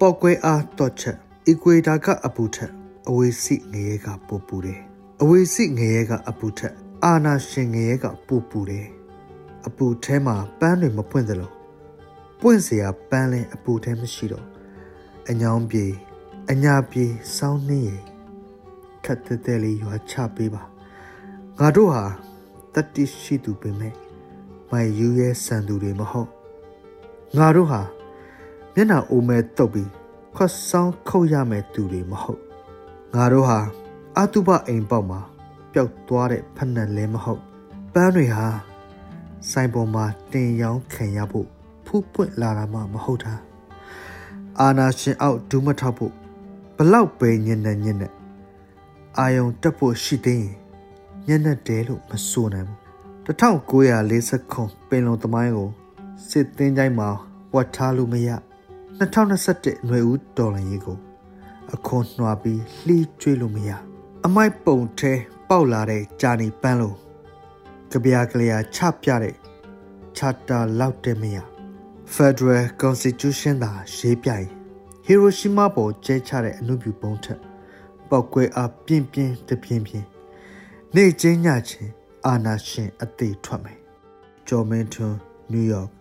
ပေါက်ကွဲအားတော့ချက်အီကွေတာကအပူထက်အဝေးစီငရဲကပူပူတယ်အဝေးစီငရဲကအပူထက်အာနာရှင်ငရဲကပူပူတယ်အပူထဲမှာပန်းတွေမပွင့်သလိုပွင့်เสียပန်းလဲအပူထဲမရှိတော့အညောင်းပြေအညာပြေစောင်းနှင်းရခတ်တဲ့တဲ့လေးရွာချပေးပါငါတို့ဟာတတိရှိသူပင်မဲ့မိုင်ယူရဲဆန်သူတွေမဟုတ်ငါတို့ဟာ မျက်နှာအိုမဲတုတ်ပြီးခွတ်ဆောင်ခုတ်ရမယ်သူတွေမဟုတ်ငါတို့ဟာအတုပအိမ်ပေါက်မှာပျောက်သွားတဲ့ဖက်နှက်လဲမဟုတ်ပန်းတွေဟာစိုင်ပေါ်မှာတင်ရောင်းခံရဖို့ဖူးပွင့်လာတာမှမဟုတ်တာအာနာရှင်အောက်ဒူးမထောက်ဖို့ဘလောက်ပဲညံ့နေညံ့နေအာယုံတက်ဖို့ရှိသေးရင်ညံ့နေတယ်လို့မဆိုနိုင်ဘူး1940ခုပင်လုံသမိုင်းကိုစစ်သင်းတိုင်းမှာဝတ်ထားလို့မရ 2021ຫນွေဦးတော်လန်ရေးကိုအခွန်နှွာပြီးလှီးကျွေးလို့မရအမိုက်ပုံထဲပေါက်လာတဲ့ဂျာနီပန်းလို့ကြပြာကလေးချပြတဲ့ charter လောက်တဲ့မရ Federal Constitution သာရေးပြရင် Hiroshima ပေါ်ကျဲချတဲ့အမှုပြုပုံးထက်ပောက်ကွဲအားပြင်းပြင်းတပြင်းပြင်းနေချင်းညချင်းအာနာရှင်အသေးထွက်မယ်။ဂျော်မန်ထွန်းနယူးယောက်